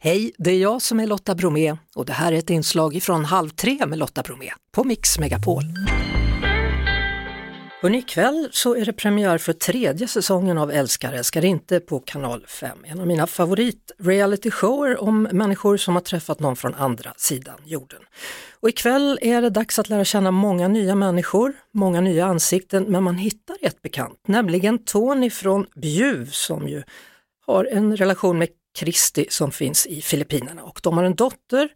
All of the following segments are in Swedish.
Hej, det är jag som är Lotta Bromé och det här är ett inslag från Halv tre med Lotta Bromé på Mix Megapol. Och ikväll så är det premiär för tredje säsongen av Älskar älskar inte på kanal 5. En av mina favorit reality shower om människor som har träffat någon från andra sidan jorden. Och ikväll är det dags att lära känna många nya människor, många nya ansikten, men man hittar ett bekant, nämligen Tony från Bjuv som ju har en relation med Kristi som finns i Filippinerna och de har en dotter,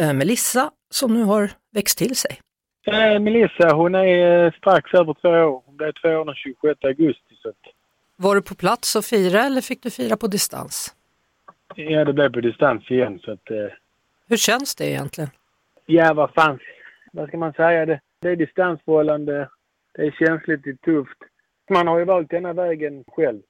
eh, Melissa, som nu har växt till sig. Eh, Melissa, hon är strax över två år. Hon blev två år den 26 augusti. Så Var du på plats och fira eller fick du fira på distans? ja, det blev på distans igen. Så att, eh, Hur känns det egentligen? ja, vad fan. Vad ska man säga? Det, det är distansförhållande. Det är känsligt, det är tufft. Man har ju valt denna vägen själv.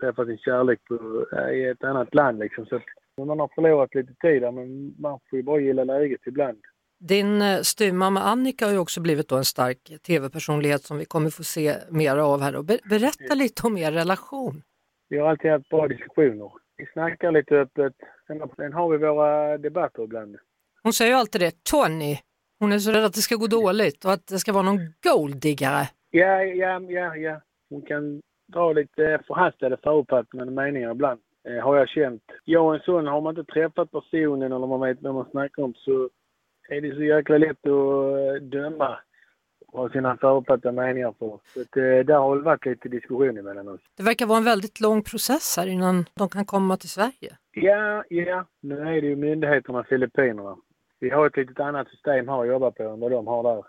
Träffat sin kärlek på, eh, i ett annat land liksom. Så man har förlorat lite tid där, men man får ju bara gilla läget ibland. Din eh, styvmamma Annika har ju också blivit en stark tv-personlighet som vi kommer få se mer av här. Berätta lite om er relation. Vi har alltid haft bra diskussioner. Vi snackar lite öppet. Sen har vi våra debatter ibland. Hon säger ju alltid det, Tony, hon är så rädd att det ska gå dåligt och att det ska vara någon golddiggare. Ja, ja, ja, ja. Hon kan dra lite förhastade förutfattade meningar ibland. Eh, har jag känt. Jag och en sån, har man inte träffat personen eller man vet vem man snackar om så är det så jäkla lätt att eh, döma och sina förutfattade meningar för. Så att, eh, där har det varit lite diskussion emellan oss. Det verkar vara en väldigt lång process här innan de kan komma till Sverige. Ja, ja. Nu är det ju myndigheterna i Filippinerna. Vi har ett litet annat system här att jobba på än vad de har där.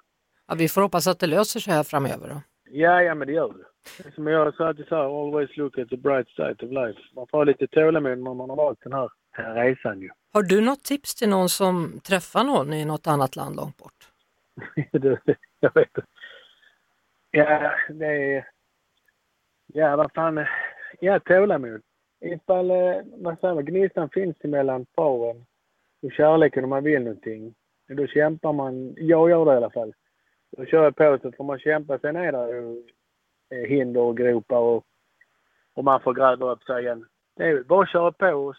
Ja, vi får hoppas att det löser sig här framöver. Då. Ja, ja men det gör det. Som jag sa alltid så här, always look at the bright side of life. Man får ha lite tålamod när man har valt den här, här resan ju. Har du något tips till någon som träffar någon i något annat land långt bort? Jag vet inte. Ja, det är... Ja, vad fan. Ja, tålamod. Ifall, eh, vad säger man, gnistan finns emellan paren och kärleken om man vill någonting. Då kämpar man. Jag gör det i alla fall. Då kör jag på så får man kämpa. Sen är det ju eh, hinder och gropar och, och man får gräva upp sig igen. Det är bara att köra på och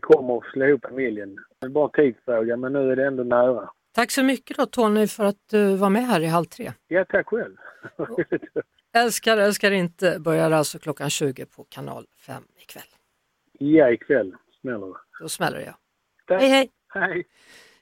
kommer att slå ihop familjen. Det är bara tidsfråga men nu är det ändå nära. Tack så mycket då Tony för att du var med här i Halv tre. Ja, tack själv. Älskar, älskar inte börjar alltså klockan 20 på kanal 5 ikväll. ja, ikväll smäller det. Då smäller det ja. Tack. Hej hej! Hej.